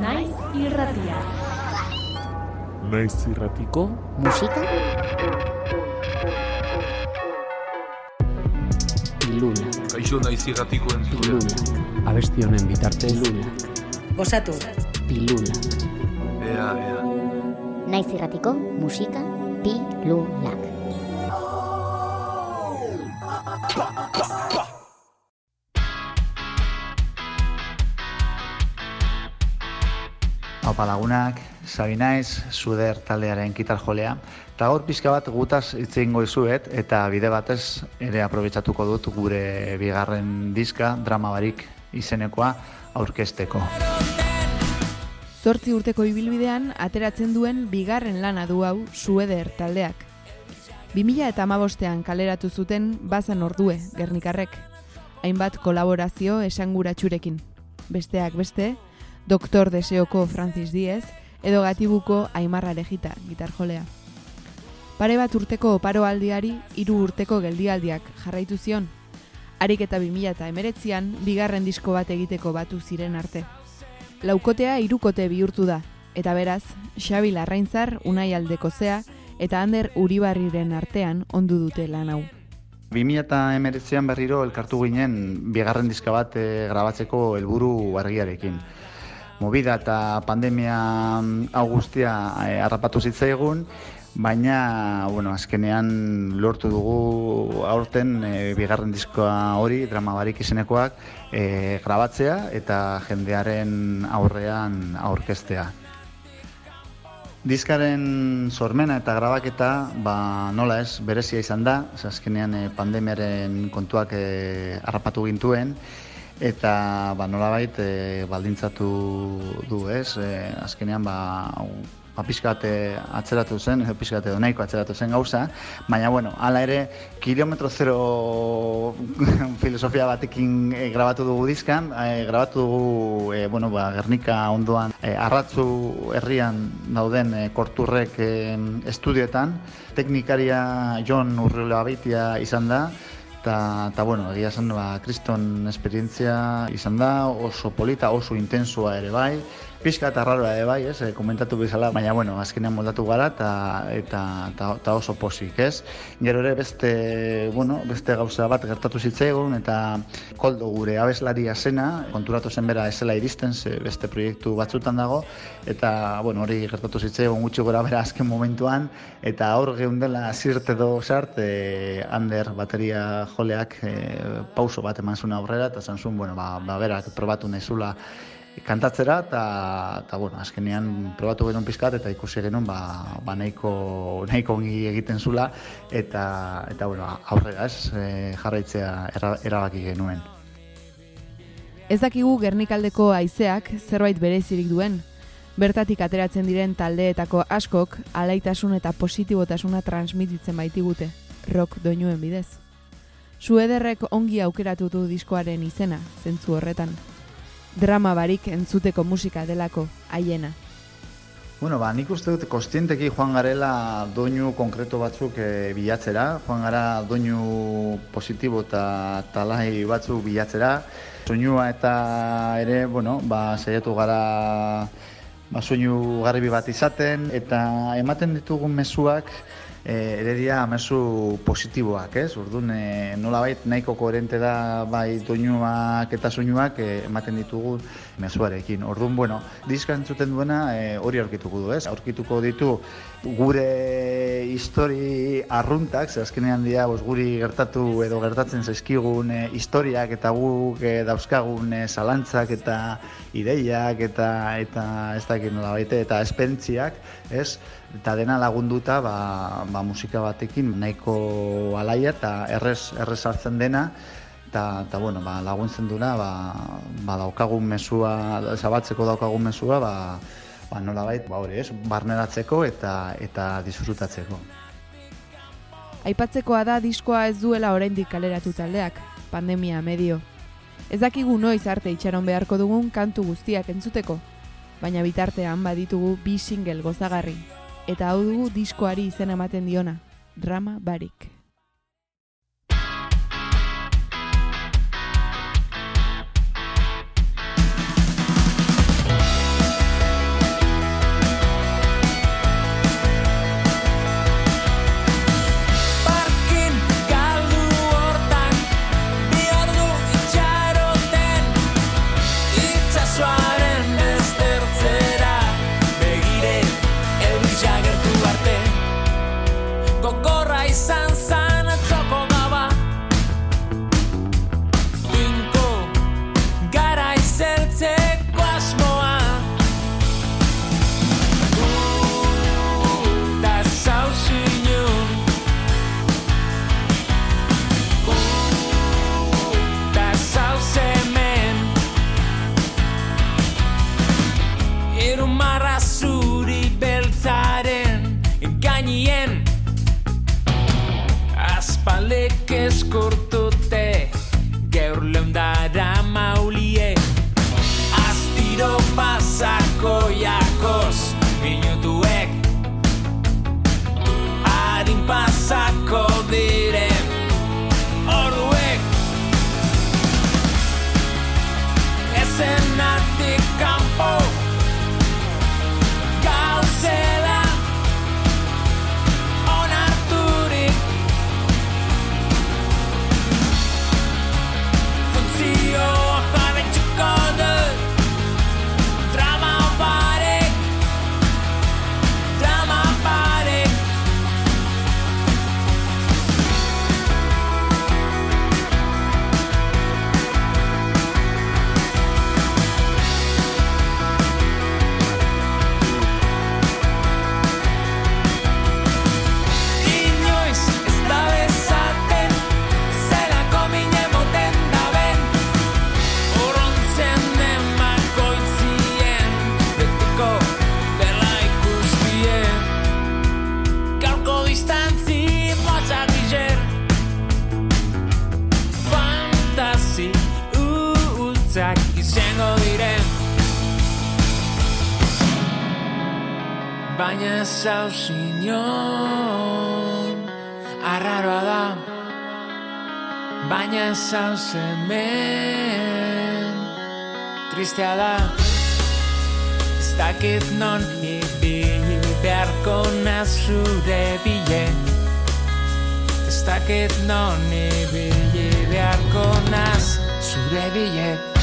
Naiz irratia. Naiz irratiko musika pilula Kaixo naiz irratiko entzule. abesti honen bitartez pilula Gozatu. pilula Ea, ea. Naiz irratiko musika pilulak. Haupa lagunak, Sabi naiz, Zuder taldearen gitar jolea. Eta gaur pixka bat gutaz hitz egingo dizuet, eta bide batez ere aprobetsatuko dut gure bigarren diska, drama barik izenekoa, aurkesteko. Zortzi urteko ibilbidean ateratzen duen bigarren lana du hau Sueder taldeak. 2000 eta amabostean kaleratu zuten bazan ordue, Gernikarrek. Hainbat kolaborazio esanguratsurekin. Besteak beste, Doktor Deseoko Francis Diez, edo gatibuko Aimarra Legita, gitarjolea. Pare bat urteko oparo aldiari, hiru urteko geldialdiak jarraitu zion. Harik eta 2000 eta emeretzian, bigarren disko bat egiteko batu ziren arte. Laukotea hirukote bihurtu da, eta beraz, Xabi Larraintzar, Unai Aldeko zea, eta Ander Uribarriren artean ondu dute lan hau. 2019an berriro elkartu ginen bigarren diska bat eh, grabatzeko helburu argiarekin. Movida eta pandemia mm, hau guztia eh, harrapatu zitzaigun, baina bueno, azkenean lortu dugu aurten eh, bigarren diskoa hori, drama barik izenekoak, eh, grabatzea eta jendearen aurrean aurkeztea. Diskaren sormena eta grabaketa, ba, nola ez, berezia izan da, azkenean eh, pandemiaren kontuak eh, harrapatu gintuen, eta ba, nolabait eh, baldintzatu du ez, eh, azkenean ba, ba pixkat eh, atzeratu zen, edo pixkat edo nahiko atzeratu zen gauza, baina bueno, hala ere, kilometro zero filosofia batekin eh, grabatu dugu dizkan, eh, grabatu dugu, eh, bueno, ba, Gernika ondoan, eh, arratzu herrian dauden eh, korturrek eh, estudioetan, teknikaria John Urriola Baitia izan da, eta, eta bueno, egia esan, ba, kriston esperientzia izan da, oso polita, oso intensua ere bai, pixka eta raroa ere bai, ez, eh, komentatu bezala, baina bueno, azkenean moldatu gara eta, eta, eta, eta oso posik, ez. Gero ere beste, bueno, beste gauza bat gertatu zitzaigun eta koldo gure abeslaria zena, konturatu zen bera esela iristen, ze beste proiektu batzutan dago, eta bueno, hori gertatu zitzaigun gutxi gora bera azken momentuan, eta hor geundela zirte do sart, e, Ander bateria joleak e, pauso bat eman zuen aurrera, eta zan zuen, bueno, ba, ba berak probatu nezula kantatzera eta eta bueno, azkenean probatu genuen pizkat eta ikusi genuen ba, ba nahiko nahiko ongi egiten zula eta eta bueno, aurrera, ez, e, jarraitzea era, erabaki genuen. Ez dakigu Gernikaldeko haizeak zerbait berezirik duen. Bertatik ateratzen diren taldeetako askok alaitasun eta positibotasuna transmititzen baitigute, rock doinuen bidez. Suederrek ongi aukeratu du diskoaren izena, zentzu horretan. Drama barik entzuteko musika delako, haiena. Bueno, ba, nik uste dut kostienteki joan garela doinu konkreto batzuk e, bilatzera, joan gara doinu positibo eta talai batzuk bilatzera. Soinua eta ere, bueno, ba, saiatu gara ba, soinu garbi bat izaten, eta ematen ditugun mezuak e, ere dira mezu positiboak, ez? Orduan, e, nolabait nahiko koherente da bai doinuak eta soinuak e, ematen ditugu mezuarekin. Orduan, bueno, diska entzuten duena e, hori aurkituko du, ez? Aurkituko ditu gure histori arruntak, ze azkenean dira bos, guri gertatu edo gertatzen zaizkigun e, historiak eta guk e, dauzkagun e, zalantzak eta ideiak eta eta ez dakit nolabait eta esperientziak, ez? Eta dena lagunduta ba, ba musika batekin nahiko alaia eta errez, errez hartzen dena eta, eta bueno, ba, laguntzen duna ba, ba daukagun mesua, zabatzeko daukagun mesua ba, ba nolabait ba hori ez, barneratzeko eta eta disfrutatzeko. Aipatzekoa da diskoa ez duela oraindik kaleratu taldeak, pandemia medio. Ez dakigu noiz arte itxaron beharko dugun kantu guztiak entzuteko, baina bitartean baditugu bi single gozagarri, eta hau dugu diskoari izen ematen diona, drama barik. Baina zauz inon Arraroa da Baina zauz hemen Tristea da Ez dakit non ibili beharko nazure bile Ez dakit non ibili beharko naz zure bile